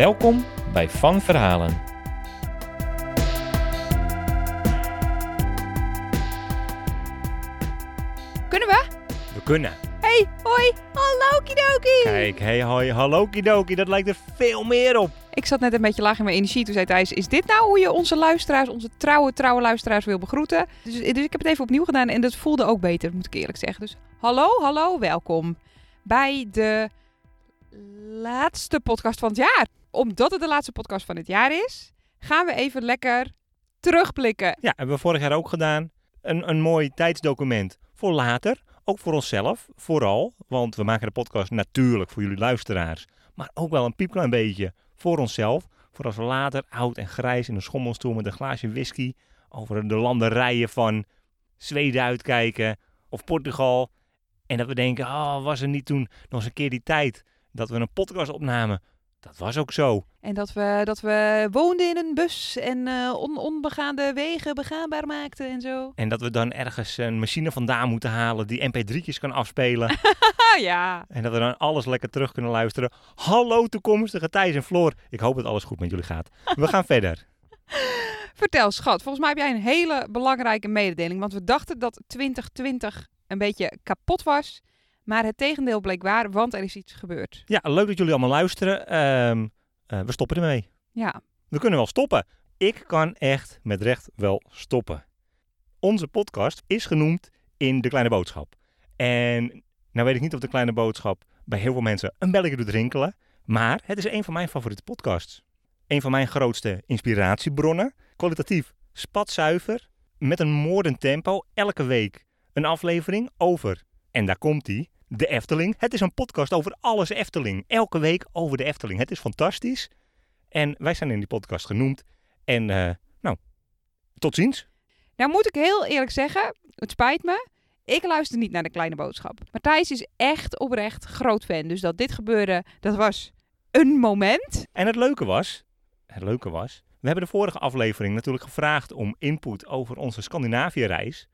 Welkom bij Van Verhalen. Kunnen we? We kunnen. Hey, hoi, hallo kidoki. Kijk, hey hoi, hallo kidoki, dat lijkt er veel meer op. Ik zat net een beetje laag in mijn energie. Toen zei Thijs, is dit nou hoe je onze luisteraars, onze trouwe, trouwe luisteraars wil begroeten? Dus, dus ik heb het even opnieuw gedaan en dat voelde ook beter, moet ik eerlijk zeggen. Dus hallo, hallo, welkom bij de laatste podcast van het jaar. Omdat het de laatste podcast van het jaar is, gaan we even lekker terugblikken. Ja, hebben we vorig jaar ook gedaan. Een, een mooi tijdsdocument voor later. Ook voor onszelf, vooral. Want we maken de podcast natuurlijk voor jullie luisteraars. Maar ook wel een piepklein beetje voor onszelf. Voor als we later oud en grijs in een schommelstoel met een glaasje whisky... over de landerijen van Zweden uitkijken of Portugal. En dat we denken, oh, was er niet toen nog eens een keer die tijd dat we een podcast opnamen. Dat was ook zo. En dat we, dat we woonden in een bus en eh, on, onbegaande wegen begaanbaar maakten en zo. En dat we dan ergens een machine vandaan moeten halen die mp3'tjes kan afspelen. Ja. En dat we dan alles lekker terug kunnen luisteren. Hallo toekomstige Thijs en Floor. Ik hoop dat alles goed met jullie gaat. We gaan verder. Vertel, schat. Volgens mij heb jij een hele belangrijke mededeling. Want we dachten dat 2020 een beetje kapot was. Maar het tegendeel bleek waar, want er is iets gebeurd. Ja, leuk dat jullie allemaal luisteren. Ehm, eh, we stoppen ermee. Ja, We kunnen wel stoppen. Ik kan echt met recht wel stoppen. Onze podcast is genoemd in De Kleine Boodschap. En nou weet ik niet of De Kleine Boodschap bij heel veel mensen een belletje doet rinkelen. Maar het is een van mijn favoriete podcasts. Een van mijn grootste inspiratiebronnen. Kwalitatief spatzuiver. Met een moordend tempo. Elke week een aflevering over. En daar komt hij. De Efteling. Het is een podcast over alles Efteling. Elke week over de Efteling. Het is fantastisch. En wij zijn in die podcast genoemd. En eh, nou, tot ziens. nou moet ik heel eerlijk zeggen, het spijt me. Ik luister niet naar de kleine boodschap. Matthijs is echt oprecht groot fan. Dus dat dit gebeurde, dat was een moment. En het leuke was, het leuke was, we hebben de vorige aflevering natuurlijk gevraagd om input over onze Scandinavië-reis.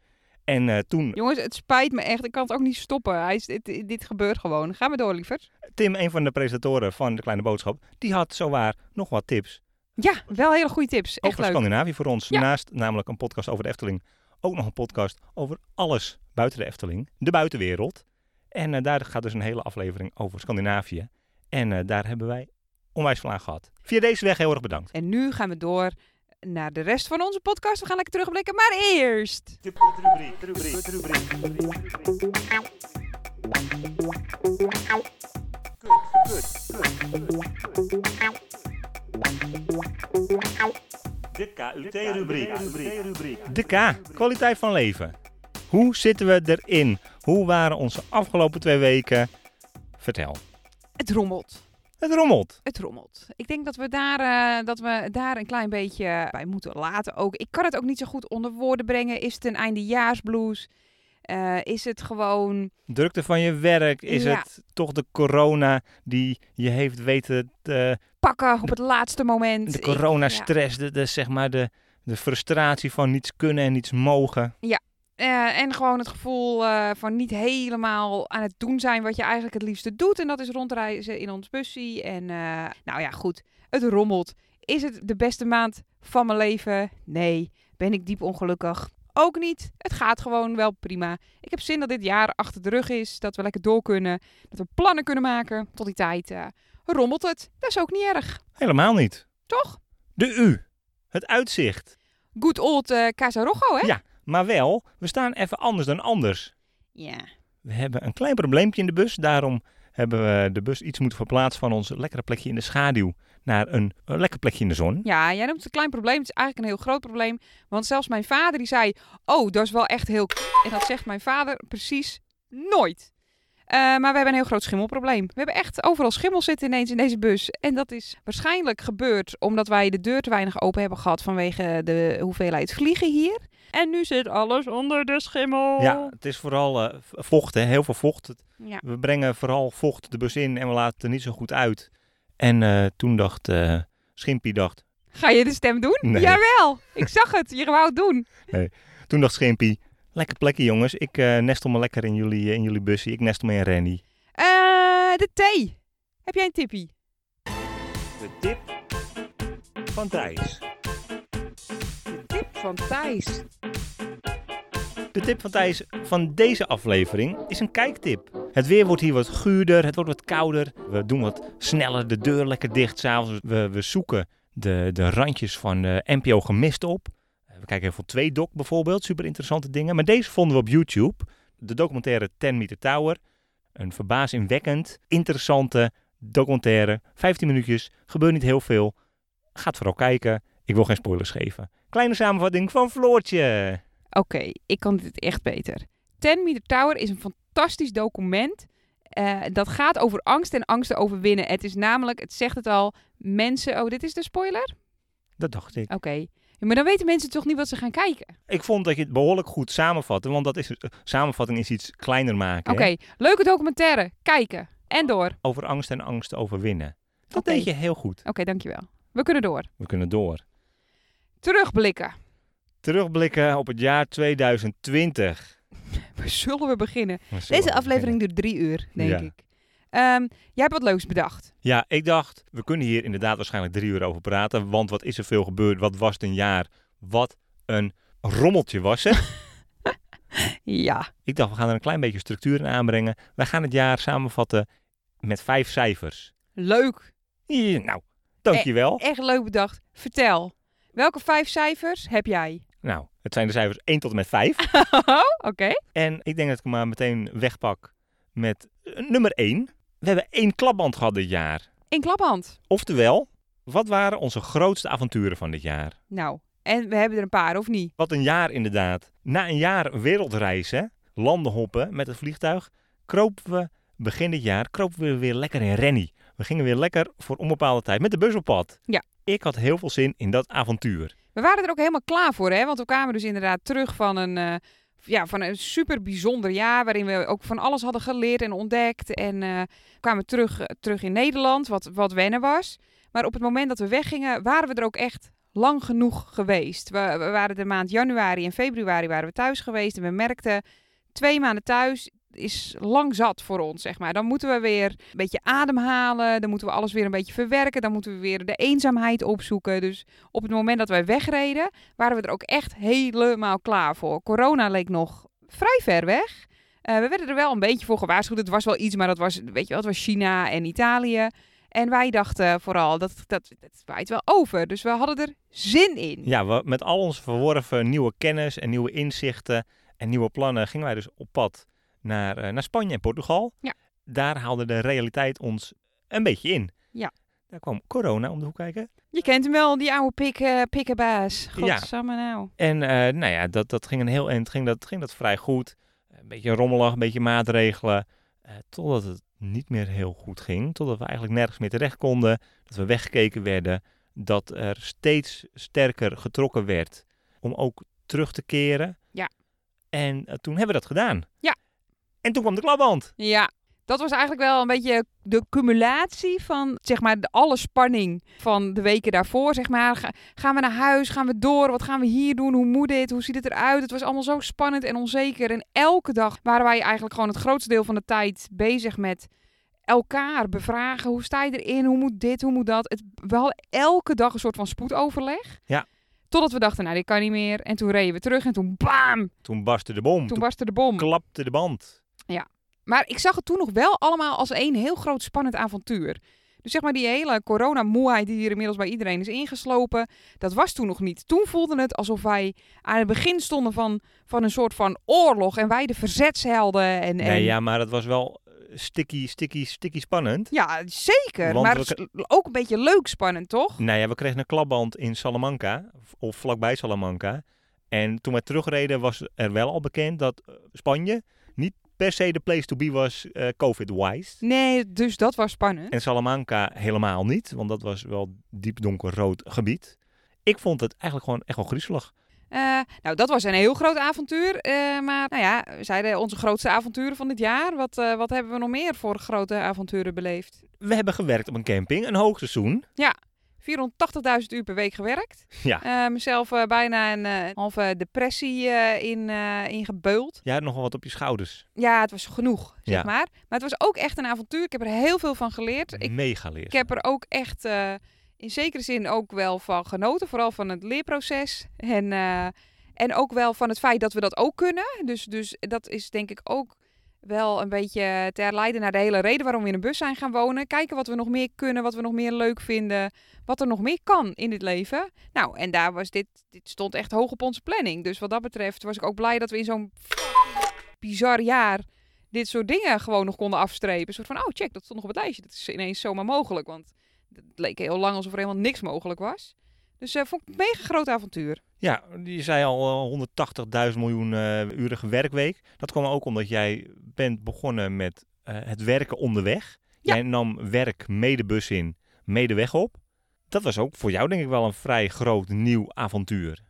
En eh, toen, Jongens, het spijt me echt. Ik kan het ook niet stoppen. Hij is, dit, dit gebeurt gewoon. Ga maar door, lieverd. Tim, een van de presentatoren van de Kleine Boodschap, die had zowaar nog wat tips Ja, wel hele goede tips. Echt over leuk. Scandinavië voor ons. Ja. Naast namelijk een podcast over de Efteling, ook nog een podcast over alles buiten de Efteling, de buitenwereld. En eh, daar gaat dus een hele aflevering over Scandinavië. En eh, daar hebben wij onwijs veel aan gehad. Via deze weg heel erg bedankt. En nu gaan we door naar de rest van onze podcast. We gaan lekker terugblikken. Maar eerst... De KUT-rubriek. De K, kwaliteit van leven. Hoe zitten we erin? Hoe waren onze afgelopen twee weken? Vertel. Het rommelt. Het rommelt. Het rommelt. Ik denk dat we, daar, eh, dat we daar een klein beetje bij moeten laten ook. Ik kan het ook niet zo goed onder woorden brengen. Is het een eindejaarsblues? Eh, is het gewoon... Drukte van je werk. Is Ja. het toch de corona die je heeft weten te, pakken op het laatste moment? de coronastress, de, de, zeg maar de, de frustratie van niets kunnen en niets mogen. Eh, en gewoon het gevoel eh, van niet helemaal aan het doen zijn wat je eigenlijk het liefste doet. En dat is rondreizen in ons bussie. En eh, nou ja, goed. Het rommelt. Is het de beste maand van mijn leven? Nee. Ben ik diep ongelukkig? Ook niet. Het gaat gewoon wel prima. Ik heb zin dat dit jaar achter de rug is. Dat we lekker door kunnen. Dat we plannen kunnen maken. Tot die tijd rommelt het. Dat is ook niet erg. Helemaal niet. Toch? De U. Het uitzicht. Good old Casa Rojo, hè? Ja. Maar wel, we staan even anders dan anders. Ja. We hebben een klein probleempje in de bus. Daarom hebben we de bus iets moeten verplaatsen van ons lekkere plekje in de schaduw naar een, een lekker plekje in de zon. Ja, jij noemt het een klein probleem. Het is eigenlijk een heel groot probleem. Want zelfs mijn vader die zei, oh, dat is wel echt heel k-." En dat zegt mijn vader precies nooit. Eh, maar we hebben een heel groot schimmelprobleem. We hebben echt overal schimmel zitten ineens in deze bus. En dat is waarschijnlijk gebeurd omdat wij de deur te weinig open hebben gehad vanwege de hoeveelheid vliegen hier. En nu zit alles onder de schimmel. Ja, het is vooral eh, vocht, hè? heel veel vocht. Ja. We brengen vooral vocht de bus in en we laten het er niet zo goed uit. En eh, toen dacht eh Schimpie, dacht, Ga je de stem doen? Nee. Jawel, ik zag het. Je wou het doen. toen dacht Schimpie, lekker plekje jongens. Ik eh, nestel me lekker in jullie, in jullie busje. Ik nestel me in Rennie. Eh, de thee. Heb jij een tippie? De tip van Thijs. De tip van Thijs. De tip van Thijs van deze aflevering is een kijktip. Het weer wordt hier wat guurder, het wordt wat kouder. We doen wat sneller de deur lekker dicht s'avonds. We, we zoeken de, de randjes van eh, NPO Gemist op. We kijken heel veel twee doc bijvoorbeeld, super interessante dingen. Maar deze vonden we op YouTube. De documentaire 10 Meter Tower. Een verbazingwekkend, interessante documentaire. 15 minuutjes, gebeurt niet heel veel. Gaat vooral kijken. Ik wil geen spoilers geven. Kleine samenvatting van Floortje. Oké, ik kan dit echt beter. 10 Meter Tower is een fantastisch document. eh, dat gaat over angst en angst te overwinnen. Het is namelijk, het zegt het al, mensen... Oh, dit is de spoiler? Dat dacht ik. Oké. Ja, maar dan weten mensen toch niet wat ze gaan kijken. Ik vond dat je het behoorlijk goed samenvatte, want dat is, eh, samenvatting is iets kleiner maken. Oké, leuke documentaire. Kijken. En door. Oké, Over angst en angst overwinnen. Dat Oké. deed je heel goed. dankjewel. We kunnen door. We kunnen door. Terugblikken. Terugblikken op het jaar 2020. Waar zullen we beginnen? Zullen Deze aflevering duurt drie uur, denk Ja. ik. Ehm, jij hebt wat leuks bedacht. Ja, ik dacht, we kunnen hier inderdaad waarschijnlijk drie uur over praten. Want wat is er veel gebeurd? Wat was het een jaar? Wat een rommeltje was het. Ja. ik dacht, we gaan er een klein beetje structuur in aanbrengen. Wij gaan het jaar samenvatten met vijf cijfers. Leuk. Hier, nou, dankjewel. Echt leuk bedacht. Vertel. Welke vijf cijfers heb jij? Nou, het zijn de cijfers 1 tot en met 5. Oké. En ik denk dat ik hem maar meteen wegpak met eh, nummer 1. We hebben één klapband gehad dit jaar. In klaphand. Oftewel, wat waren onze grootste avonturen van dit jaar? Nou, en we hebben er een paar, of niet? Wat een jaar inderdaad. Na een jaar wereldreizen, landen hoppen met het vliegtuig, kropen we begin dit jaar kropen we weer lekker in Rennie. We gingen weer lekker voor onbepaalde tijd met de bus op pad. Ja. Ik had heel veel zin in dat avontuur. We waren er ook helemaal klaar voor, hè? Want we kwamen dus inderdaad terug van een, eh, ja, van een super bijzonder jaar. Waarin we ook van alles hadden geleerd en ontdekt. En eh, kwamen terug, terug in Nederland, wat, wat wennen was. Maar op het moment dat we weggingen, waren we er ook echt lang genoeg geweest. We, we waren de maand januari en februari waren we thuis geweest. En we merkten, twee maanden thuis is lang zat voor ons, zeg maar. Dan moeten we weer een beetje ademhalen. Dan moeten we alles weer een beetje verwerken. Dan moeten we weer de eenzaamheid opzoeken. Dus op het moment dat wij wegreden, waren we er ook echt helemaal klaar voor. Corona leek nog vrij ver weg. Eh, we werden er wel een beetje voor gewaarschuwd. Het was wel iets, maar dat was, weet je wel, was China en Italië. En wij dachten vooral, dat, dat, dat waait wel over. Dus we hadden er zin in. Ja, met al onze verworven nieuwe kennis en nieuwe inzichten en nieuwe plannen gingen wij dus op pad naar, eh, naar Spanje en Portugal. Ja. Daar haalde de realiteit ons een beetje in. Ja. Daar kwam corona om de hoek kijken. Je kent hem wel, die oude pik, eh, pikkenbaas. Ja. Godsamme nou. En eh, nou ja, dat, dat ging een heel eind, ging dat, ging dat vrij goed. Een beetje rommelig, een beetje maatregelen. totdat het niet meer heel goed ging. Totdat we eigenlijk nergens meer terecht konden. Dat we weggekeken werden. Dat er steeds sterker getrokken werd om ook terug te keren. Ja. En toen hebben we dat gedaan. Ja. En toen kwam de klapband. Ja, dat was eigenlijk wel een beetje de cumulatie van zeg maar de alle spanning van de weken daarvoor. Zeg maar, Ga- gaan we naar huis? Gaan we door? Wat gaan we hier doen? Hoe moet dit? Hoe ziet het eruit? Het was allemaal zo spannend en onzeker. En elke dag waren wij eigenlijk gewoon het grootste deel van de tijd bezig met elkaar bevragen. Hoe sta je erin? Hoe moet dit? Hoe moet dat? Het, we hadden elke dag een soort van spoedoverleg. Ja. Totdat we dachten, nou dit kan niet meer. En toen reden we terug en toen bam! Toen barstte de bom. Toen Toen, barstte de bom. klapte de band. Maar ik zag het toen nog wel allemaal als één heel groot spannend avontuur. Dus zeg maar die hele coronamoeheid die hier inmiddels bij iedereen is ingeslopen, dat was toen nog niet. Toen voelde het alsof wij aan het begin stonden van, van een soort van oorlog en wij de verzetshelden. En, en... Nee, ja, maar het was wel eh, sticky, sticky, sticky spannend. Ja, zeker. Want maar we ook een beetje leuk spannend, toch? Nou ja, we kregen een klapband in Salamanca, of- vlakbij Salamanca. En toen wij terugreden was er wel al bekend dat eh, Spanje per se de place to be was eh, COVID-wise. Nee, dus dat was spannend. En Salamanca helemaal niet, want dat was wel diep donkerrood gebied. Ik vond het eigenlijk gewoon echt wel griezelig. Eh, nou, dat was een heel groot avontuur. eh, maar nou ja, we zeiden onze grootste avonturen van dit jaar. Wat, wat hebben we nog meer voor grote avonturen beleefd? We hebben gewerkt op een camping, een hoogseizoen. 480.000 uur per week gewerkt. Ja. Eh, mezelf eh, bijna een eh, halve depressie in, eh ingebeuld. Jij had nog wel wat op je schouders. Ja, het was genoeg, zeg Ja. maar. Maar het was ook echt een avontuur. Ik heb er heel veel van geleerd. Ik, Mega leer. ik heb er ook echt in zekere zin ook wel van genoten. Vooral van het leerproces. En, en ook wel van het feit dat we dat ook kunnen. Dus, dus dat is denk ik ook wel een beetje te herleiden naar de hele reden waarom we in een bus zijn gaan wonen. Kijken wat we nog meer kunnen, wat we nog meer leuk vinden. Wat er nog meer kan in dit leven. Nou, en daar was dit, dit stond echt hoog op onze planning. Dus wat dat betreft was ik ook blij dat we in zo'n bizar jaar dit soort dingen gewoon nog konden afstrepen. Een soort van, oh check, dat stond nog op het lijstje. Dat is ineens zomaar mogelijk. Want het leek heel lang alsof er helemaal niks mogelijk was. Dus eh vond ik een mega groot avontuur. Ja, je zei al eh, 180.000 miljoen eh urige werkweek. Dat kwam ook omdat jij bent begonnen met eh, het werken onderweg. Ja. Jij nam werk mee de bus in, mee de weg op. Dat was ook voor jou denk ik wel een vrij groot nieuw avontuur.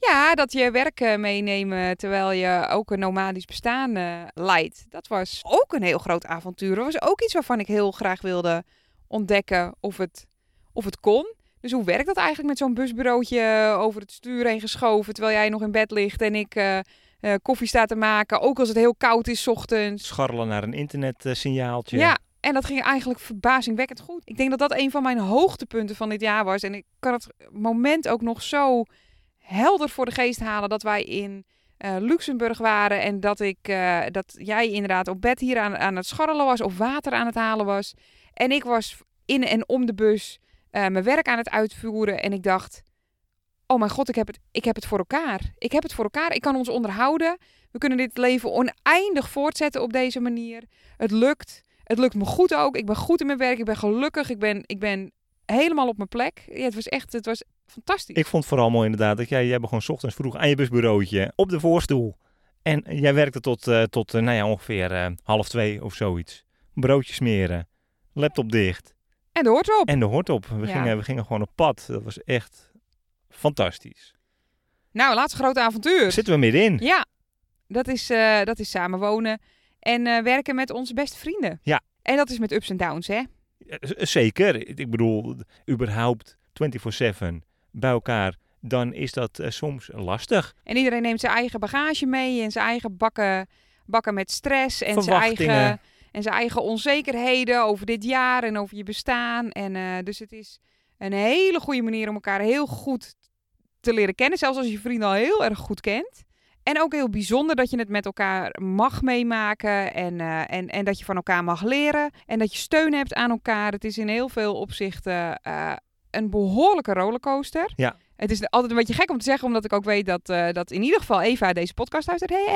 Ja, dat je werk eh, meenemen terwijl je ook een nomadisch bestaan eh, leidt. Dat was ook een heel groot avontuur. Dat was ook iets waarvan ik heel graag wilde ontdekken of het, of het kon. Dus hoe werkt dat eigenlijk met zo'n busbureautje over het stuur heen geschoven terwijl jij nog in bed ligt en ik eh, eh, koffie sta te maken, ook als het heel koud is 's ochtends. Scharrelen naar een internetsignaaltje. Ja, en dat ging eigenlijk verbazingwekkend goed. Ik denk dat dat een van mijn hoogtepunten van dit jaar was. En ik kan het moment ook nog zo helder voor de geest halen dat wij in eh, Luxemburg waren. En dat, ik, eh, dat jij inderdaad op bed hier aan, aan het scharrelen was of water aan het halen was. En ik was in en om de bus eh, mijn werk aan het uitvoeren. En ik dacht, oh mijn god, ik heb, het, ik heb het voor elkaar. Ik heb het voor elkaar. Ik kan ons onderhouden. We kunnen dit leven oneindig voortzetten op deze manier. Het lukt. Het lukt me goed ook. Ik ben goed in mijn werk. Ik ben gelukkig. Ik ben, ik ben helemaal op mijn plek. Ja, het was echt, het was fantastisch. Ik vond het vooral mooi inderdaad dat jij, jij begon ochtends vroeg aan je busbureautje op de voorstoel. En jij werkte tot, eh, tot eh, nou ja, ongeveer half twee of zoiets. Broodje smeren, laptop dicht En dat hoort erop. en de hoort op. We, Ja. gingen, we gingen gewoon op pad. Dat was echt fantastisch. Nou, laatste grote avontuur. Zitten we middenin. Ja, dat is, eh, dat is samenwonen en eh, werken met onze beste vrienden. Ja. En dat is met ups en downs, hè? Zeker. Ik bedoel, überhaupt 24-7 bij elkaar, dan is dat eh, soms lastig. En iedereen neemt zijn eigen bagage mee en zijn eigen bakken, bakken met stress en zijn eigen, en zijn eigen onzekerheden over dit jaar en over je bestaan. En eh, dus het is een hele goede manier om elkaar heel goed te leren kennen, zelfs als je vrienden al heel erg goed kent. En ook heel bijzonder dat je het met elkaar mag meemaken en, eh, en, en dat je van elkaar mag leren en dat je steun hebt aan elkaar. Het is in heel veel opzichten eh, een behoorlijke rollercoaster. Ja. Het is altijd een beetje gek om te zeggen, omdat ik ook weet dat, dat in ieder geval Eva deze podcast luistert. Hey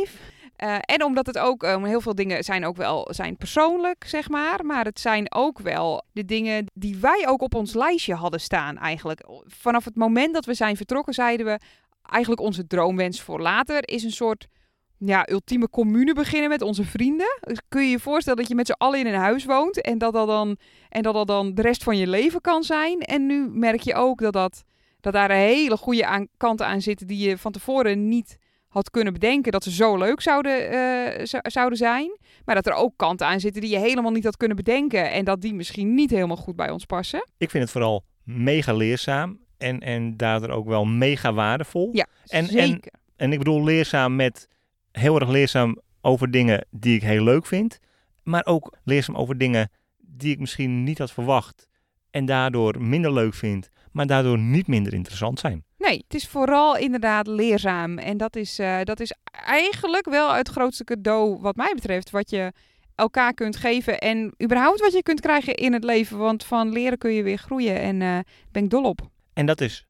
Eve! Eh, en omdat het ook, eh, heel veel dingen zijn ook wel zijn persoonlijk, zeg maar. Maar het zijn ook wel de dingen die wij ook op ons lijstje hadden staan eigenlijk. Vanaf het moment dat we zijn vertrokken zeiden we, eigenlijk onze droomwens voor later is een soort ja, ultieme commune beginnen met onze vrienden. Dus kun je je voorstellen dat je met z'n allen in een huis woont en dat dat dan, en dat dat dan de rest van je leven kan zijn. En nu merk je ook dat, dat, dat daar hele goede kanten aan zitten die je van tevoren niet had kunnen bedenken dat ze zo leuk zouden, eh, zou- zouden zijn. Maar dat er ook kanten aan zitten die je helemaal niet had kunnen bedenken en dat die misschien niet helemaal goed bij ons passen. Ik vind het vooral mega leerzaam en, en daardoor ook wel mega waardevol. Ja, En- zeker. En ik bedoel leerzaam met heel erg leerzaam over dingen die ik heel leuk vind. Maar ook leerzaam over dingen die ik misschien niet had verwacht. En daardoor minder leuk vind, maar daardoor niet minder interessant zijn. Nee, het is vooral inderdaad leerzaam. En dat is, eh, dat is eigenlijk wel het grootste cadeau wat mij betreft. Wat je elkaar kunt geven. En überhaupt wat je kunt krijgen in het leven. Want van leren kun je weer groeien. En eh, daar ben ik dol op. En dat is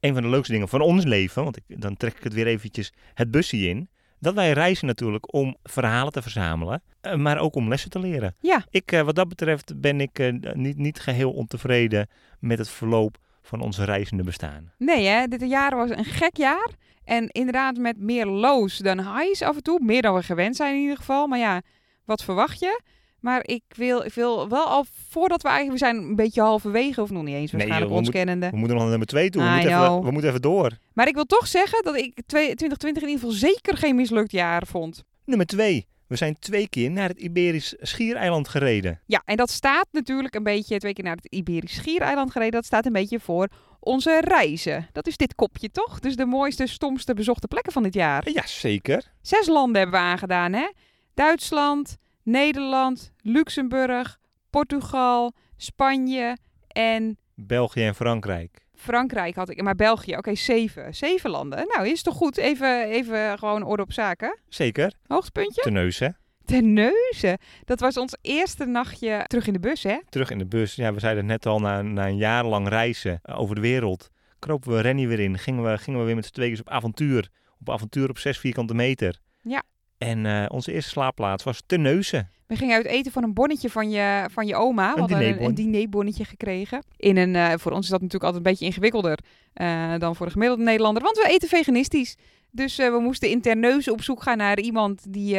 een van de leukste dingen van ons leven. Want ik, dan trek ik het weer eventjes het busje in. Dat wij reizen natuurlijk om verhalen te verzamelen. eh, Maar ook om lessen te leren. Ja. Ik, eh, wat dat betreft ben ik eh, niet, niet geheel ontevreden met het verloop van onze reizende bestaan. Nee, hè? Dit jaar was een gek jaar. En inderdaad met meer lows dan highs af en toe. Meer dan we gewend zijn in ieder geval. Maar ja, wat verwacht je? Maar ik wil, ik wil wel al, voordat we eigenlijk, we zijn een beetje halverwege, of nog niet eens, Nee, waarschijnlijk we ons kennende. We moeten nog naar nummer 2 toe. We moeten, even, we moeten even door. Maar ik wil toch zeggen dat ik twee- 2020 in ieder geval zeker geen mislukt jaar vond. Nummer 2. We zijn twee keer naar het Iberisch Schiereiland gereden. Ja, en dat staat natuurlijk een beetje, twee keer naar het Iberisch Schiereiland gereden, dat staat een beetje voor onze reizen. Dat is dit kopje toch? Dus de mooiste, stomste bezochte plekken van dit jaar. Ja, zeker. Zes landen hebben we aangedaan, hè? Duitsland, Nederland, Luxemburg, Portugal, Spanje en België en Frankrijk. Frankrijk had ik. Maar België, oké, zeven. Zeven landen. Nou, is toch goed? Even, even gewoon orde op zaken. Zeker. Hoogtepuntje? Teneus, hè? Ten neuzen. Dat was ons eerste nachtje terug in de bus, hè? Terug in de bus. Ja, we zeiden net al, na, na een jaar lang reizen eh, over de wereld, kropen we Rennie weer in. Gingen we, gingen we weer met z'n tweeën op avontuur. Op avontuur op zes vierkante meter. Ja. En eh, onze eerste slaapplaats was Terneuzen. We gingen uit eten van een bonnetje van je, van je oma. We hadden een, dinerbon. een dinerbonnetje gekregen. In een, eh, voor ons is dat natuurlijk altijd een beetje ingewikkelder eh, dan voor de gemiddelde Nederlander. Want we eten veganistisch. Dus we moesten in Terneuzen op zoek gaan naar iemand die,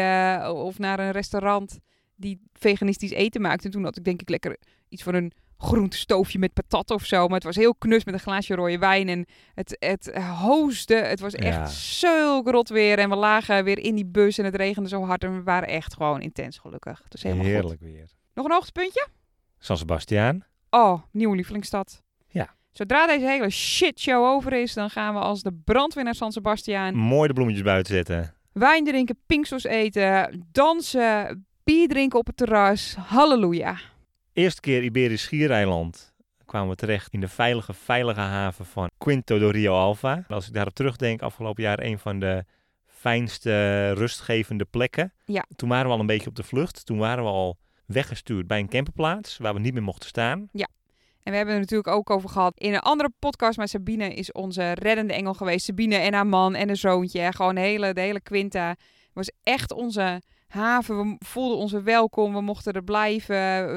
of naar een restaurant die veganistisch eten maakt. En toen had ik denk ik lekker iets van een groentestoofje met patat of zo. Maar het was heel knus met een glaasje rode wijn. En het, het hoosde. Het was echt Ja. zulk rot weer. En we lagen weer in die bus en het regende zo hard. En we waren echt gewoon intens gelukkig. Het was helemaal goed. Heerlijk weer. Nog een hoogtepuntje? San Sebastiaan. Oh, nieuwe lievelingsstad. Ja. Zodra deze hele shitshow over is, dan gaan we als de brandweer naar San Sebastian. Mooi de bloemetjes buiten zetten. Wijn drinken, pinksos eten, dansen, bier drinken op het terras. Halleluja. Eerste keer Iberisch Schiereiland kwamen we terecht in de veilige, veilige haven van Quinto do Rio Alva. Als ik daarop terugdenk, afgelopen jaar een van de fijnste, rustgevende plekken. Ja. Toen waren we al een beetje op de vlucht. Toen waren we al weggestuurd bij een camperplaats waar we niet meer mochten staan. En we hebben het natuurlijk ook over gehad in een andere podcast. Maar Sabine is onze reddende engel geweest. Sabine en haar man en een zoontje. Gewoon de hele, de hele quinta. was echt onze haven. We voelden ons weer welkom. We mochten er blijven.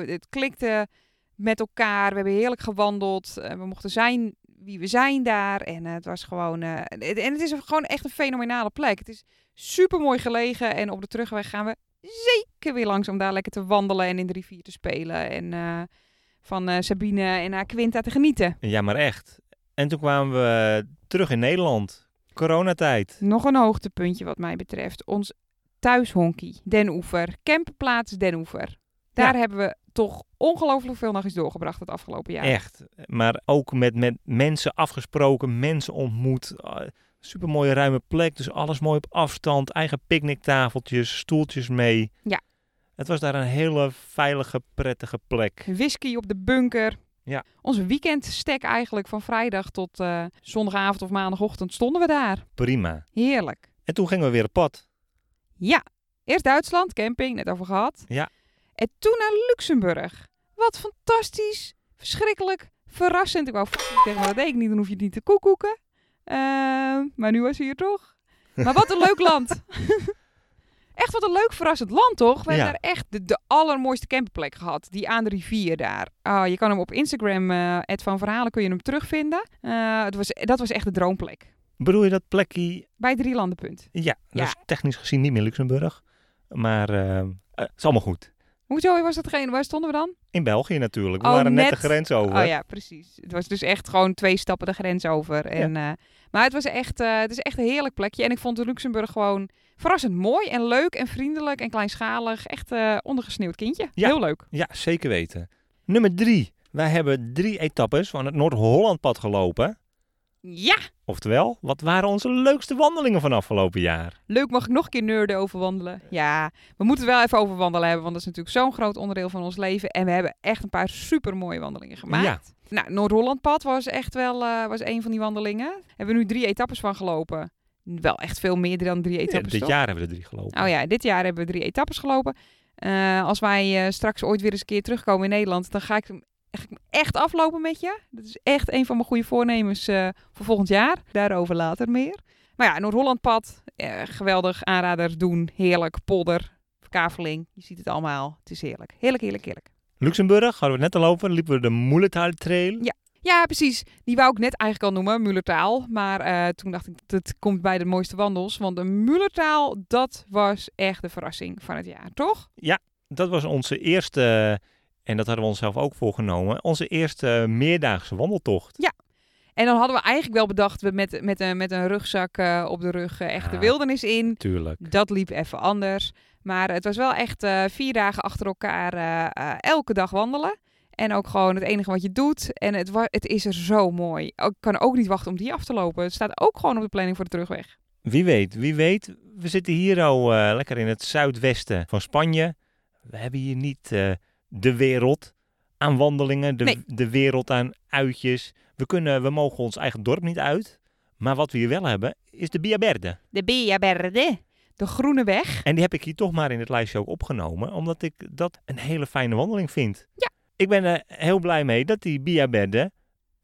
Het klikte met elkaar. We hebben heerlijk gewandeld. Eh, We mochten zijn wie we zijn daar. En eh, het was gewoon... eh, het- en het is gewoon echt een fenomenale plek. Het is super mooi gelegen. En op de terugweg gaan we zeker weer langs om daar lekker te wandelen en in de rivier te spelen. En eh, van eh, Sabine en haar Quinta te genieten. Ja, maar echt. En toen kwamen we terug in Nederland. Coronatijd. Nog een hoogtepuntje wat mij betreft. Ons thuishonkie, Den Oever. Camperplaats Den Oever. Daar Ja. hebben we toch ongelooflijk veel nachtjes doorgebracht het afgelopen jaar. Echt. Maar ook met, met mensen afgesproken, mensen ontmoet. Super mooie ruime plek. Dus alles mooi op afstand. Eigen picknicktafeltjes, stoeltjes mee. Ja. Het was daar een hele veilige, prettige plek. Whisky op de bunker. Ja. Onze weekendstek eigenlijk van vrijdag tot eh, zondagavond of maandagochtend stonden we daar. Prima. Heerlijk. En toen gingen we weer op pad. Ja, eerst Duitsland, camping, net over gehad. Ja. En toen naar Luxemburg. Wat fantastisch, verschrikkelijk, verrassend. Ik wou zeggen, maar dat deed ik niet, dan hoef je het niet te koekoeken. Ehm, maar nu was hij hier toch. Maar wat een leuk land. echt wat een leuk verrassend land, toch? We Ja. hebben daar echt de, de allermooiste camperplek gehad. Die aan de rivier daar. Ah, je kan hem op Instagram, Ed van Verhalen, kun je hem terugvinden. Eh, het was, dat was echt de droomplek. Bedoel je dat plekje? Bij Drielandenpunt. Ja, Ja. dat is technisch gezien niet meer Luxemburg. Maar eh, eh, het is allemaal goed. Hoezo was dat geen? Waar stonden we dan? In België natuurlijk. We Oh, waren net, net. de grens over. Oh ja, precies. Het was dus echt gewoon twee stappen de grens over. En, eh, maar het was echt, eh, het is echt een heerlijk plekje. En ik vond Luxemburg gewoon verrassend mooi en leuk en vriendelijk en kleinschalig. Echt eh ondergesneeuwd kindje. Ja. Heel leuk. Ja, zeker weten. Nummer drie. Wij hebben drie etappes van het Noord-Hollandpad gelopen. Ja! Oftewel, wat waren onze leukste wandelingen van afgelopen jaar? Leuk, mag ik nog een keer nerden over wandelen? Ja, we moeten wel even over wandelen hebben, want dat is natuurlijk zo'n groot onderdeel van ons leven. En we hebben echt een paar super mooie wandelingen gemaakt. Nou, Noord-Hollandpad was echt wel eh, was een van die wandelingen. Hebben we nu drie etappes van gelopen. Wel echt veel meer dan drie Ja, etappes, dit toch? jaar hebben we er drie gelopen. Oh ja, dit jaar hebben we drie etappes gelopen. Eh, als wij eh, straks ooit weer eens een keer terugkomen in Nederland, dan ga ik hem echt, echt aflopen met je. Dat is echt een van mijn goede voornemens eh, voor volgend jaar. Daarover later meer. Maar ja, Noord-Hollandpad, eh, geweldig aanrader doen. Heerlijk, polder, kaveling. Je ziet het allemaal. Het is heerlijk. Heerlijk, heerlijk, heerlijk. Luxemburg, hadden we het net al over, liepen we de Moeletal Trail. Ja. Ja, precies. Die wou ik net eigenlijk al noemen, Mullertaal. Maar eh, toen dacht ik, dat komt bij de mooiste wandels. Want de Mullertaal, dat was echt de verrassing van het jaar, toch? Dat was onze eerste, en dat hadden we onszelf ook voorgenomen, onze eerste meerdaagse wandeltocht. En dan hadden we eigenlijk wel bedacht, we met, met, een, met een rugzak eh, op de rug uh, echt de Ja. wildernis in. Tuurlijk. Dat liep even anders. Maar het was wel echt eh, vier dagen achter elkaar eh, eh, elke dag wandelen. En ook gewoon het enige wat je doet. En het, het is er zo mooi. Ik kan ook niet wachten om die af te lopen. Het staat ook gewoon op de planning voor de terugweg. Wie weet, wie weet. We zitten hier al eh, lekker in het zuidwesten van Spanje. We hebben hier niet eh, de wereld aan wandelingen, de, Nee. de wereld aan uitjes. We, kunnen, we mogen ons eigen dorp niet uit. Maar wat we hier wel hebben, is de Via Verde. De Via Verde. De Groene Weg. En die heb ik hier toch maar in het lijstje ook opgenomen, omdat ik dat een hele fijne wandeling vind. Ja. Ik ben er heel blij mee dat die Via Verde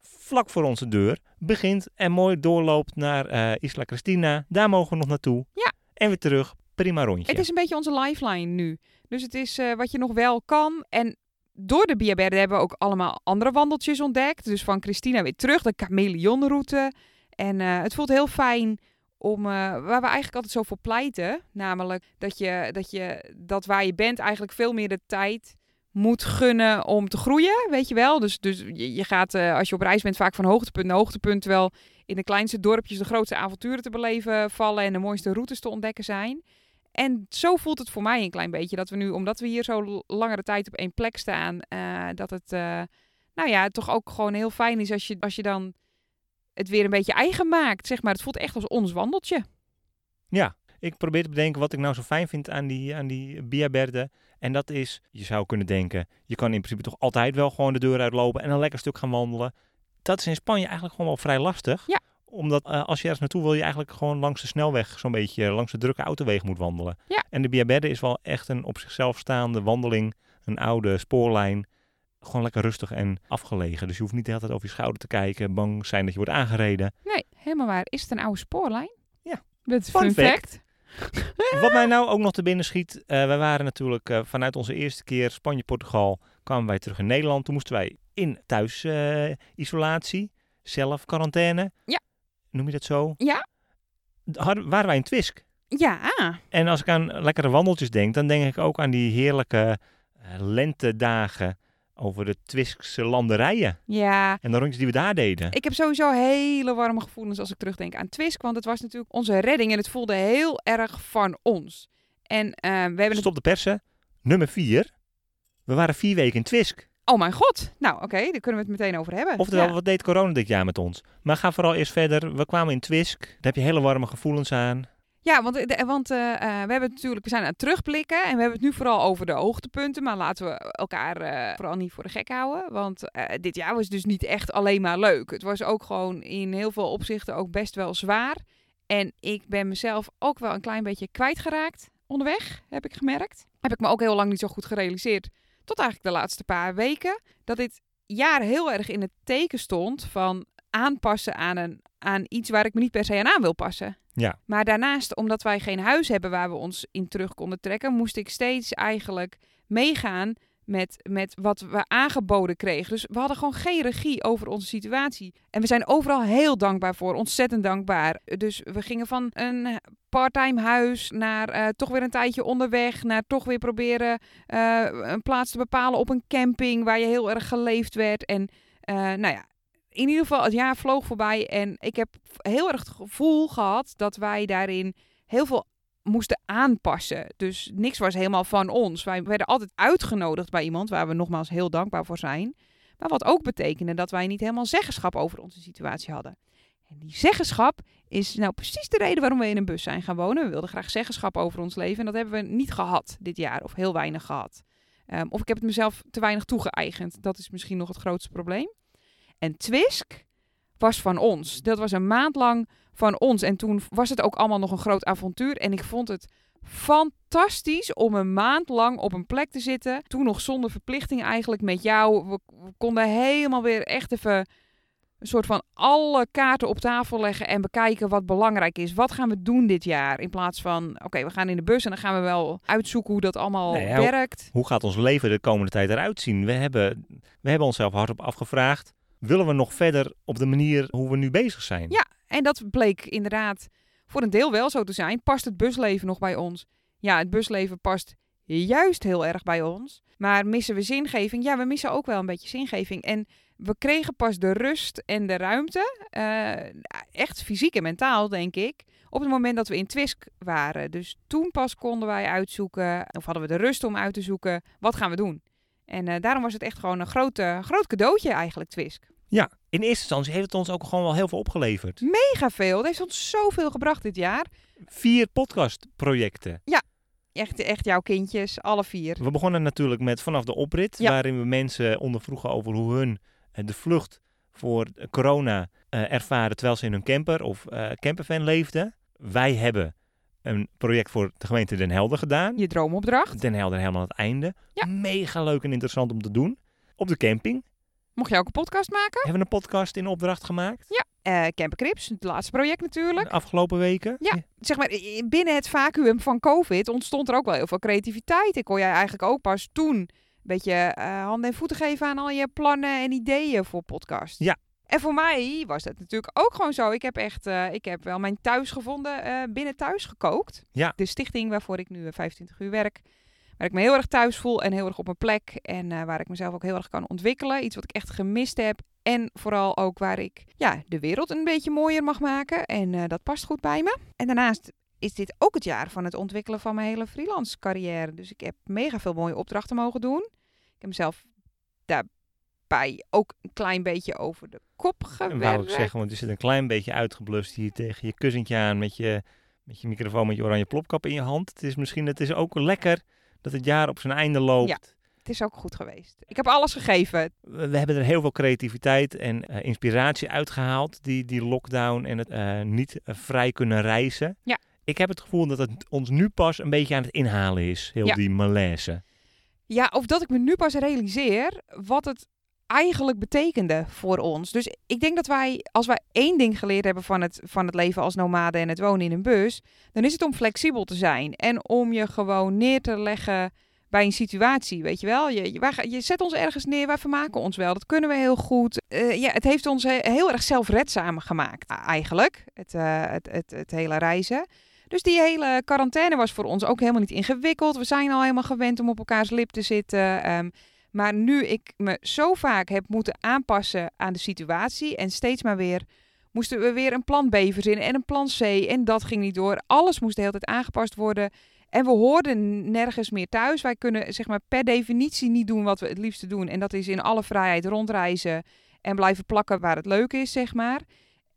vlak voor onze deur begint en mooi doorloopt naar eh, Isla Cristina. Daar mogen we nog naartoe. Ja. En weer terug. Prima rondje. Het is een beetje onze lifeline nu. Dus het is eh, wat je nog wel kan. En door de Via Verde hebben we ook allemaal andere wandeltjes ontdekt. Dus van Christina weer terug, de chameleonroute. En eh, het voelt heel fijn om, eh, waar we eigenlijk altijd zo voor pleiten. Namelijk dat, je, dat, je, dat waar je bent eigenlijk veel meer de tijd moet gunnen om te groeien, weet je wel. Dus, dus je, gaat, als je op reis bent, vaak van hoogtepunt naar hoogtepunt. Terwijl in de kleinste dorpjes de grootste avonturen te beleven vallen en de mooiste routes te ontdekken zijn. En zo voelt het voor mij een klein beetje. Dat we nu, omdat we hier zo langere tijd op één plek staan, eh, dat het, eh, nou ja, toch ook gewoon heel fijn is als je, als je dan het weer een beetje eigen maakt. Zeg maar, het voelt echt als ons wandeltje. Ja, ik probeer te bedenken wat ik nou zo fijn vind aan die, aan die Via Verde. En dat is, je zou kunnen denken, je kan in principe toch altijd wel gewoon de deur uitlopen en een lekker stuk gaan wandelen. Dat is in Spanje eigenlijk gewoon wel vrij lastig. Ja. Omdat eh, als je ergens naartoe wil, je eigenlijk gewoon langs de snelweg zo'n beetje eh, langs de drukke autowegen moet wandelen. Ja. En de Via Verde is wel echt een op zichzelf staande wandeling, een oude spoorlijn. Gewoon lekker rustig en afgelegen. Dus je hoeft niet de hele tijd over je schouder te kijken, bang zijn dat je wordt aangereden. Nee, helemaal waar. Is het een oude spoorlijn? Ja. Met Fun fun, fact. fact. Wat mij nou ook nog te binnen schiet, eh wij waren natuurlijk vanuit onze eerste keer Spanje-Portugal, kwamen wij terug in Nederland. Toen moesten wij in thuisisolatie, zelf quarantaine. Ja. Noem je dat zo? Ja. Hadden, waren wij in Twisk. Ja, En als ik aan lekkere wandeltjes denk, dan denk ik ook aan die heerlijke eh, lentedagen over de Twiskse landerijen. ja. En de rondjes die we daar deden. Ik heb sowieso hele warme gevoelens als ik terugdenk aan Twisk. Want het was natuurlijk onze redding en het voelde heel erg van ons. En eh, we hebben. Stop de persen. Nummer vier. We waren vier weken in Twisk. Oh mijn god. Nou, oké, daar kunnen we het meteen over hebben. Oftewel, Ja. wat deed corona dit jaar met ons? Maar ga vooral eerst verder. We kwamen in Twisk. Daar heb je hele warme gevoelens aan. Ja, want, de- want eh, eh, we hebben natuurlijk, we zijn aan het terugblikken en we hebben het nu vooral over de hoogtepunten, maar laten we elkaar eh, vooral niet voor de gek houden, want eh, dit jaar was dus niet echt alleen maar leuk. Het was ook gewoon in heel veel opzichten ook best wel zwaar en ik ben mezelf ook wel een klein beetje kwijtgeraakt onderweg, heb ik gemerkt. Heb ik me ook heel lang niet zo goed gerealiseerd, tot eigenlijk de laatste paar weken, dat dit jaar heel erg in het teken stond van aanpassen aan, een, aan iets waar ik me niet per se aan aan wil passen. Ja. Maar daarnaast, omdat wij geen huis hebben waar we ons in terug konden trekken, moest ik steeds eigenlijk meegaan met, met wat we aangeboden kregen. Dus we hadden gewoon geen regie over onze situatie. En we zijn overal heel dankbaar voor, ontzettend dankbaar. Dus we gingen van een parttime huis naar eh, toch weer een tijdje onderweg, naar toch weer proberen eh, een plaats te bepalen op een camping waar je heel erg geleefd werd. En eh, nou ja, in ieder geval, het jaar vloog voorbij en ik heb heel erg het gevoel gehad dat wij daarin heel veel moesten aanpassen. Dus niks was helemaal van ons. Wij werden altijd uitgenodigd bij iemand waar we nogmaals heel dankbaar voor zijn. Maar wat ook betekende dat wij niet helemaal zeggenschap over onze situatie hadden. En die zeggenschap is nou precies de reden waarom we in een bus zijn gaan wonen. We wilden graag zeggenschap over ons leven en dat hebben we niet gehad dit jaar of heel weinig gehad. Ehm, of ik heb het mezelf te weinig toegeëigend. Dat is misschien nog het grootste probleem. En Twisk was van ons. Dat was een maand lang van ons. En toen was het ook allemaal nog een groot avontuur. En ik vond het fantastisch om een maand lang op een plek te zitten. Toen nog zonder verplichting eigenlijk met jou. We, konden helemaal weer echt even een soort van alle kaarten op tafel leggen en bekijken wat belangrijk is. Wat gaan we doen dit jaar? In plaats van, oké, we gaan in de bus en dan gaan we wel uitzoeken hoe dat allemaal Nee, werkt. Hoe gaat ons leven de komende tijd eruit zien? We hebben, we hebben onszelf hardop afgevraagd. Willen we nog verder op de manier hoe we nu bezig zijn? Ja. En dat bleek inderdaad voor een deel wel zo te zijn. Past het busleven nog bij ons? Ja, het busleven past juist heel erg bij ons. Maar missen we zingeving? Ja, we missen ook wel een beetje zingeving. En we kregen pas de rust en de ruimte, eh, echt fysiek en mentaal denk ik, op het moment dat we in Twisk waren. Dus toen pas konden wij uitzoeken, of hadden we de rust om uit te zoeken, wat gaan we doen? En eh, daarom was het echt gewoon een groot, uh, groot cadeautje eigenlijk, Twisk. Ja, in eerste instantie heeft het ons ook gewoon wel heel veel opgeleverd. Mega veel. Het heeft ons zoveel gebracht dit jaar. Vier podcastprojecten. Ja, echt, echt jouw kindjes, alle vier. We begonnen natuurlijk met vanaf de oprit, Ja. waarin we mensen ondervroegen over hoe hun eh, de vlucht voor corona eh, ervaren terwijl ze in hun camper of campervan leefden. Wij hebben een project voor de gemeente Den Helder gedaan. Je droomopdracht. Den Helder helemaal aan het einde. Ja. Mega leuk en interessant om te doen. Op de camping Mocht je ook een podcast maken? hebben we een podcast in opdracht gemaakt. Eh Camper Crips, het laatste project natuurlijk. De afgelopen weken. Ja. Zeg maar, binnen het vacuüm van COVID ontstond er ook wel heel veel creativiteit. Ik kon jij eigenlijk ook pas toen een beetje eh, handen en voeten geven aan al je plannen en ideeën voor podcast. Ja. En voor mij was dat natuurlijk ook gewoon zo. Ik heb echt, eh, ik heb wel mijn thuis gevonden eh, binnen thuis gekookt. Ja. De stichting waarvoor ik nu eh, 25 uur werk. Waar ik me heel erg thuis voel en heel erg op mijn plek. En eh, waar ik mezelf ook heel erg kan ontwikkelen. Iets wat ik echt gemist heb. En vooral ook waar ik ja, de wereld een beetje mooier mag maken. En eh, dat past goed bij me. En daarnaast is dit ook het jaar van het ontwikkelen van mijn hele freelance carrière. Dus ik heb mega veel mooie opdrachten mogen doen. Ik heb mezelf daarbij ook een klein beetje over de kop gewerkt. wou ik zeggen, want je zit een klein beetje uitgeblust hier tegen je kussentje aan met je, met je microfoon met je oranje plopkap in je hand. Het is misschien, het is ook lekker dat het jaar op zijn einde loopt. Ja. Het is ook goed geweest. Ik heb alles gegeven. We, we hebben er heel veel creativiteit en eh, inspiratie uitgehaald, die, die lockdown en het eh, niet eh, vrij kunnen reizen. Ja. Ik heb het gevoel dat het ons nu pas een beetje aan het inhalen is, heel Ja. die malaise. Ja, of dat ik me nu pas realiseer wat het eigenlijk betekende voor ons. Dus ik denk dat wij, als wij één ding geleerd hebben van het, van het leven als nomade en het wonen in een bus, dan is het om flexibel te zijn en om je gewoon neer te leggen bij een situatie, weet je wel. Je, je, je zet ons ergens neer, wij vermaken ons wel. Dat kunnen we heel goed. Eh, ja, het heeft ons he- heel erg zelfredzaam gemaakt, eigenlijk, het, eh, het, het, het hele reizen. Dus die hele quarantaine was voor ons ook helemaal niet ingewikkeld. We zijn al helemaal gewend om op elkaars lip te zitten. Ehm, maar nu ik me zo vaak heb moeten aanpassen aan de situatie en steeds maar weer moesten we weer een plan B verzinnen en een plan C en dat ging niet door. Alles moest de hele tijd aangepast worden en we hoorden nergens meer thuis. Wij kunnen zeg maar per definitie niet doen wat we het liefste doen en dat is in alle vrijheid rondreizen en blijven plakken waar het leuk is, zeg maar.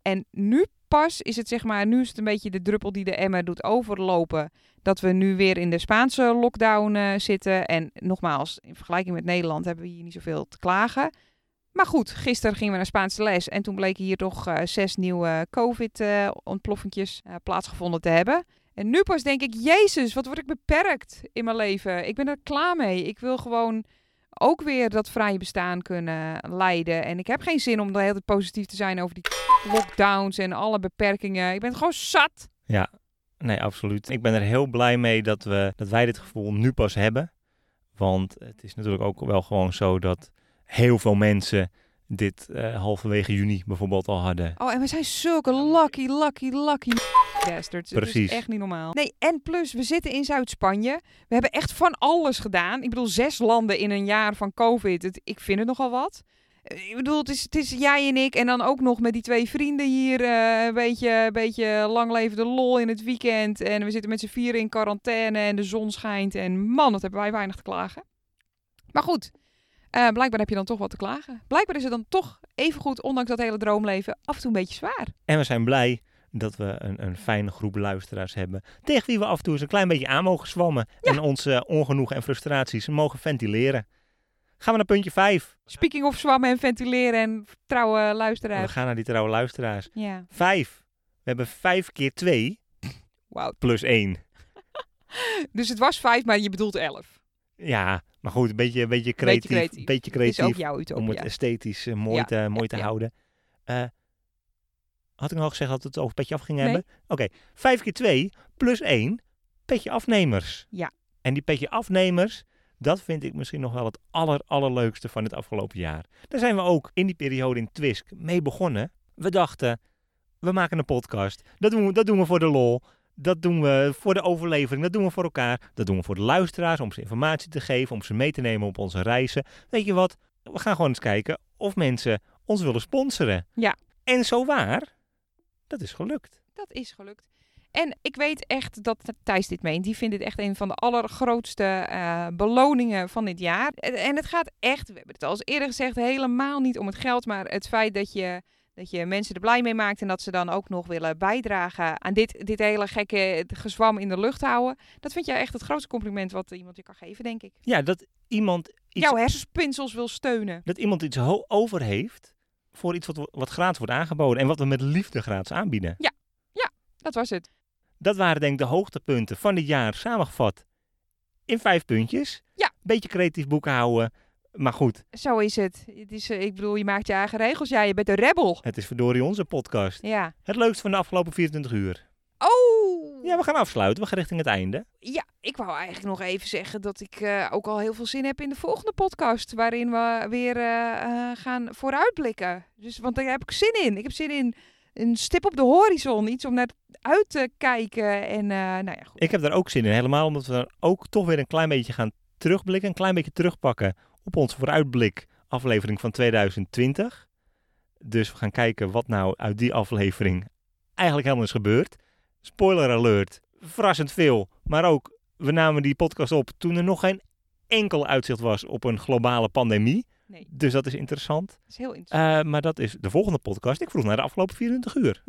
En nu pas is het zeg maar, nu is het een beetje de druppel die de emmer doet overlopen. Dat we nu weer in de Spaanse lockdown eh, zitten. En nogmaals, in vergelijking met Nederland hebben we hier niet zoveel te klagen. Maar goed, gisteren gingen we naar Spaanse les. En toen bleken hier toch eh, zes nieuwe COVID-ontploffingjes eh, plaatsgevonden te hebben. En nu pas denk ik, Jezus, wat word ik beperkt in mijn leven. Ik ben er klaar mee. Ik wil gewoon ook weer dat vrije bestaan kunnen leiden. En ik heb geen zin om de hele tijd positief te zijn over die lockdowns en alle beperkingen. Ik ben gewoon zat. Ja, nee, absoluut. Ik ben er heel blij mee dat, we, dat wij dit gevoel nu pas hebben. Want het is natuurlijk ook wel gewoon zo dat heel veel mensen dit eh, halverwege juni bijvoorbeeld al hadden. Oh, en we zijn zulke lucky, lucky, lucky bastards. Het Precies. is echt niet normaal. Nee, en plus, we zitten in Zuid-Spanje. We hebben echt van alles gedaan. Ik bedoel, zes landen in een jaar van COVID. Het, ik vind het nogal wat. Eh, Ik bedoel, het is, het is jij en ik en dan ook nog met die twee vrienden hier. eh, een beetje, een beetje lang leven de lol in het weekend. En we zitten met z'n vieren in quarantaine en de zon schijnt. En man, wat hebben wij weinig te klagen. Maar goed, eh, blijkbaar heb je dan toch wat te klagen. Blijkbaar is het dan toch evengoed, ondanks dat hele droomleven, af en toe een beetje zwaar. En we zijn blij dat we een, een fijne groep luisteraars hebben. Tegen wie we af en toe eens een klein beetje aan mogen zwammen. Ja. En onze ongenoegen en frustraties mogen ventileren. Gaan we naar puntje 5. Speaking of zwammen en ventileren en trouwe We luisteraars. gaan naar die trouwe luisteraars. Ja, 5. We hebben 5 keer 2 wauw. plus 1. Dus het was vijf, maar je bedoelt elf. Ja, maar goed, een beetje, een beetje creatief. Een creatief. beetje Het is ook creatief om het esthetisch eh, mooi Ja, te, mooi ja, te houden. Eh, had ik nog gezegd dat we het over petje af gingen Nee. hebben? Oké, 5 keer 2 plus 1 petje afnemers. Ja. En die petje afnemers, Dat vind ik misschien nog wel het aller, allerleukste van het afgelopen jaar. Daar zijn we ook in die periode in Twisk mee begonnen. We dachten, we maken een podcast. Dat doen we, dat doen we voor de lol. Dat doen we voor de overlevering. Dat doen we voor elkaar. Dat doen we voor de luisteraars. Om ze informatie te geven. Om ze mee te nemen op onze reizen. Weet je wat? We gaan gewoon eens kijken of mensen ons willen sponsoren. Ja. En zo waar. Dat is gelukt. Dat is gelukt. En ik weet echt dat Thijs dit meent. Die vindt dit echt een van de allergrootste eh, beloningen van dit jaar. En, het gaat echt, we hebben het al eens eerder gezegd, helemaal niet om het geld. Maar het feit dat je, dat je mensen er blij mee maakt. En dat ze dan ook nog willen bijdragen aan dit, dit hele gekke gezwam in de lucht houden. Dat vind jij echt het grootste compliment wat iemand je kan geven, denk ik. Ja, dat iemand iets, Jouw hersenspinsels wil steunen. dat iemand iets over heeft voor iets wat, wat gratis wordt aangeboden. En wat we met liefde gratis aanbieden. Dat was het. Dat waren denk ik de hoogtepunten van dit jaar samengevat in vijf puntjes. Ja. Beetje creatief boekhouden. Maar goed, Zo is het. het is, eh, ik bedoel, je maakt je eigen regels. Ja, je bent een rebel. het is verdorie onze podcast. Ja. Het leukste van de afgelopen 24 uur. Ja, we gaan afsluiten. We gaan richting het einde. Ja, ik wou eigenlijk nog even zeggen dat ik eh, ook al heel veel zin heb in de volgende podcast. Waarin we weer eh, eh, gaan vooruitblikken. Dus, want daar heb ik zin in. Ik heb zin in een stip op de horizon. Iets om naar uit te kijken. En nou ja, goed. Ik heb daar ook zin in. Helemaal omdat we dan ook toch weer een klein beetje gaan terugblikken. Een klein beetje terugpakken op onze vooruitblik aflevering van 2020. Dus we gaan kijken wat nou uit die aflevering eigenlijk helemaal is gebeurd. Spoiler alert. Verrassend veel. Maar ook, we namen die podcast op toen er nog geen enkel uitzicht was op een globale pandemie. Nee, Dus dat is interessant. dat is heel interessant. Eh, maar dat is de volgende podcast. Ik vroeg naar de afgelopen 24 uur.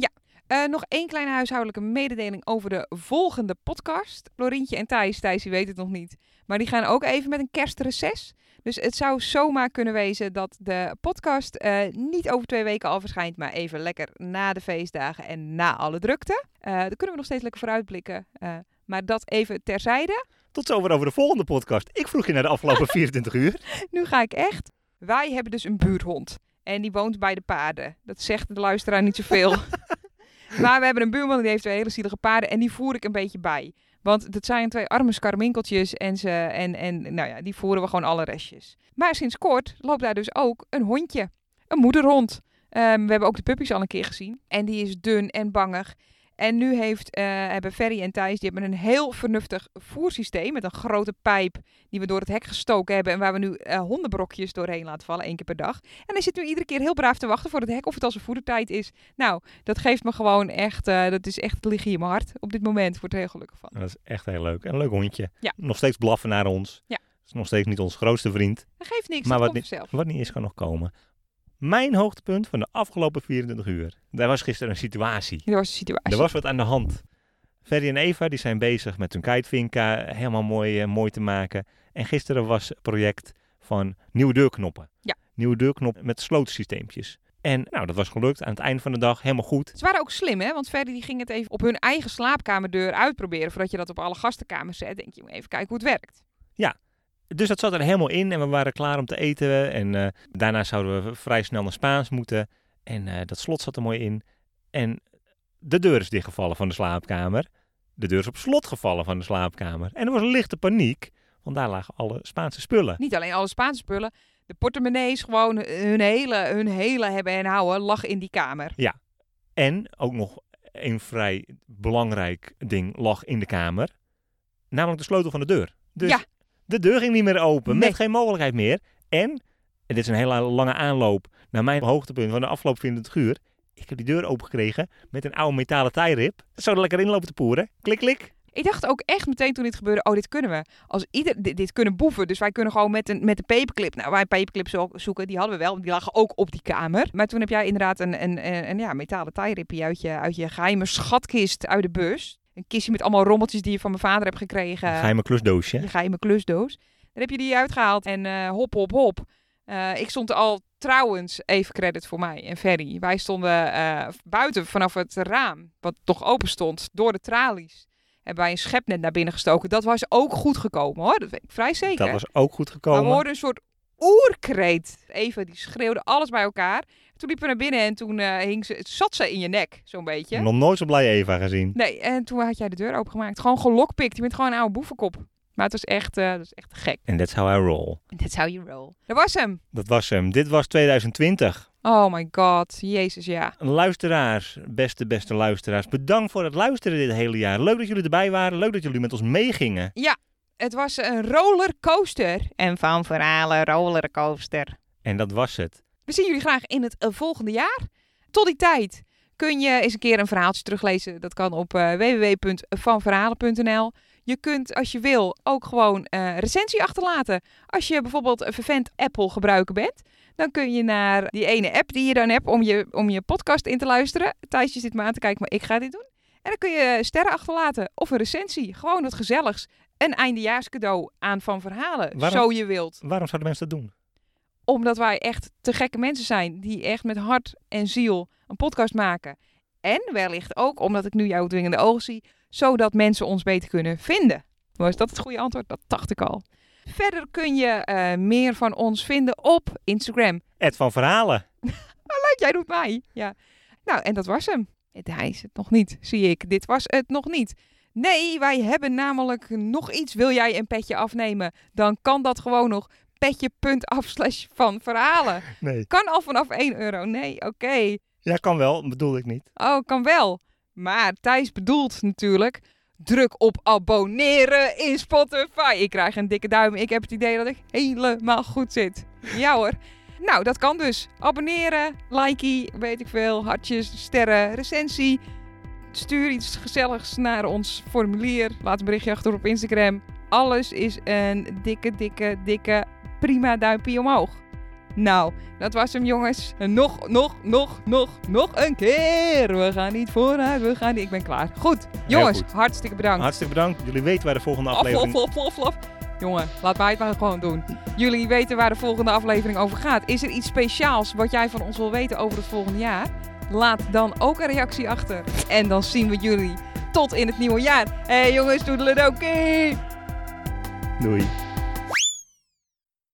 Eh, nog één kleine huishoudelijke mededeling over de volgende podcast. Florientje en Thijs, Thijs die weet het nog niet. Maar die gaan ook even met een kerstreces. Dus het zou zomaar kunnen wezen dat de podcast eh, niet over twee weken al verschijnt. Maar even lekker na de feestdagen en na alle drukte. Eh daar kunnen we nog steeds lekker vooruitblikken. Eh, maar dat even terzijde. Tot zover over de volgende podcast. Ik vroeg je naar de afgelopen 24 uur. Nu ga ik echt. Wij hebben dus een buurhond. En die woont bij de paarden. Dat zegt de luisteraar niet zoveel. maar we hebben een buurman die heeft twee hele zielige paarden. En die voer ik een beetje bij. Want dat zijn twee arme skarminkeltjes. En, ze, en, en nou ja, die voeren we gewoon alle restjes. Maar sinds kort loopt daar dus ook een hondje. Een moederhond. Ehm, we hebben ook de puppies al een keer gezien. En die is dun en bangig. En nu heeft, eh, hebben Ferry en Thijs die hebben een heel vernuftig voersysteem. Met een grote pijp die we door het hek gestoken hebben. En waar we nu eh, hondenbrokjes doorheen laten vallen, één keer per dag. En hij zit nu iedere keer heel braaf te wachten voor het hek of het al zijn voedertijd is. Nou, dat geeft me gewoon echt, eh, dat is echt liggen in mijn hart. Op dit moment word ik er heel gelukkig van. Dat is echt heel leuk. En een leuk hondje. Ja. Nog steeds blaffen naar ons. Ja. Is nog steeds niet ons grootste vriend. Dat geeft niks, Maar dat wat vanzelf. Wat niet is, kan nog komen. Mijn hoogtepunt van de afgelopen 24 uur. Daar was gisteren een situatie. Dat was de situatie. Er was wat aan de hand. Ferry en Eva die zijn bezig met hun kitevinka helemaal mooi, eh, mooi te maken. En gisteren was het project van nieuwe deurknoppen. Ja. Nieuwe deurknoppen met slootsysteempjes. En nou, dat was gelukt. Aan het eind van de dag helemaal goed. Ze waren ook slim, hè? Want Ferdy die ging het even op hun eigen slaapkamerdeur uitproberen. Voordat je dat op alle gastenkamers zet. Denk je, even kijken hoe het werkt. Dus dat zat er helemaal in en we waren klaar om te eten. En eh, daarna zouden we vrij snel naar Spaans moeten. En eh, dat slot zat er mooi in. En de deur is dichtgevallen van de slaapkamer. De deur is op slot gevallen van de slaapkamer. En er was een lichte paniek, want daar lagen alle Spaanse spullen. Niet alleen alle Spaanse spullen. De portemonnees, gewoon hun hele, hun hele hebben en houden, lag in die kamer. En ook nog een vrij belangrijk ding lag in de kamer. Namelijk de sleutel van de deur. Dus Ja. De deur ging niet meer open, Nee. met geen mogelijkheid meer. En, en dit is een hele lange aanloop naar mijn hoogtepunt van de afgelopen 24 uur. Ik heb die deur opengekregen met een oude metalen tijrip. Er lekker in lopen te poeren. Klik, klik. Ik dacht ook echt meteen toen dit gebeurde, oh, dit kunnen we. Als ieder, dit, dit kunnen boeven. Dus wij kunnen gewoon met een, met een paperclip. Nou, wij paperclips zo- zoeken, die hadden we wel. Die lagen ook op die kamer. Maar toen heb jij inderdaad een, een, een, een ja, metalen tijrippie uit je, uit je geheime schatkist uit de bus. Een kistje met allemaal rommeltjes die je van mijn vader hebt gekregen. Een geheime klusdoosje. Je geheime klusdoos. Dan heb je die uitgehaald en eh, hop, hop, hop. Eh, ik stond al trouwens, even credit voor mij en Ferry. Wij stonden eh, buiten vanaf het raam, wat toch open stond, door de tralies. Hebben wij een schepnet naar binnen gestoken. Dat was ook goed gekomen hoor, dat weet ik vrij zeker. Dat was ook goed maar gekomen. we hoorden een soort oerkreet. Eva die schreeuwde alles bij elkaar. Toen liepen we naar binnen en toen eh, hing ze, zat ze in je nek, zo'n beetje. Nog nooit zo blij Eva gezien. Nee, en toen had jij de deur opengemaakt. Gewoon gelokpikt. Je bent gewoon een oude boevenkop. Maar het was echt, eh, dat is echt gek. En that's how I roll. That's how you roll. Dat was hem. Dat was hem. Dit was 2020. Oh my god. Jezus, ja. Luisteraars, beste, beste luisteraars, bedankt voor het luisteren dit hele jaar. Leuk dat jullie erbij waren. Leuk dat jullie met ons meegingen. Het was een rollercoaster. En van verhalen rollercoaster. En dat was het. We zien jullie graag in het eh, volgende jaar. Tot die tijd kun je eens een keer een verhaaltje teruglezen. Dat kan op eh, www.vanverhalen.nl. Je kunt, als je wil, ook gewoon eh recensie achterlaten. Als je bijvoorbeeld een vervent Apple gebruiker bent, dan kun je naar die ene app die je dan hebt om je, om je podcast in te luisteren. Thijsje zit me aan te kijken, maar ik ga dit doen. En dan kun je sterren achterlaten of een recensie. Gewoon wat gezelligs. Een eindejaarscadeau aan Van Verhalen, Waarom- zo je wilt Waarom zouden mensen dat doen? omdat wij echt te gekke mensen zijn die echt met hart en ziel een podcast maken. En wellicht ook omdat ik nu jouw dwingende ogen zie, zodat mensen ons beter kunnen vinden. Was dat het goede antwoord? Dat dacht ik al. Verder kun je eh, meer van ons vinden op Instagram. Ed van Verhalen. Leuk, jij doet mij. Ja. Nou, en dat was hem. Het- Hij is het nog niet, zie ik. Dit was het nog niet. Nee, wij hebben namelijk nog iets. Wil jij een petje afnemen? Dan kan dat gewoon nog. Petje.af slash van verhalen. Nee. Kan al vanaf 1 euro. Nee, oké. Ja, kan wel. Bedoel ik niet. Oh, kan wel. Maar Thijs bedoelt natuurlijk... Druk op abonneren in Spotify. Ik krijg een dikke duim. Ik heb het idee dat ik helemaal goed zit. Ja hoor. Nou, dat kan dus. Abonneren, likey, weet ik veel, hartjes, sterren, recensie. Stuur iets gezelligs naar ons formulier. Laat een berichtje achter op Instagram. Alles is een dikke, dikke, dikke, prima duimpje omhoog. Nou, dat was hem jongens. En nog, nog, nog, nog, nog een keer. We gaan niet vooruit, we gaan niet... Ik ben klaar. Goed, jongens, goed. hartstikke bedankt. Hartstikke bedankt. Jullie weten waar de volgende Af, aflevering... af, af, af, af. Jongen, laat wij het maar gewoon doen. Jullie weten waar de volgende aflevering over gaat. Is er iets speciaals wat jij van ons wil weten over het volgende jaar? Laat dan ook een reactie achter. En dan zien we jullie tot in het nieuwe jaar. Hé hey jongens, doedeledokie! Doei.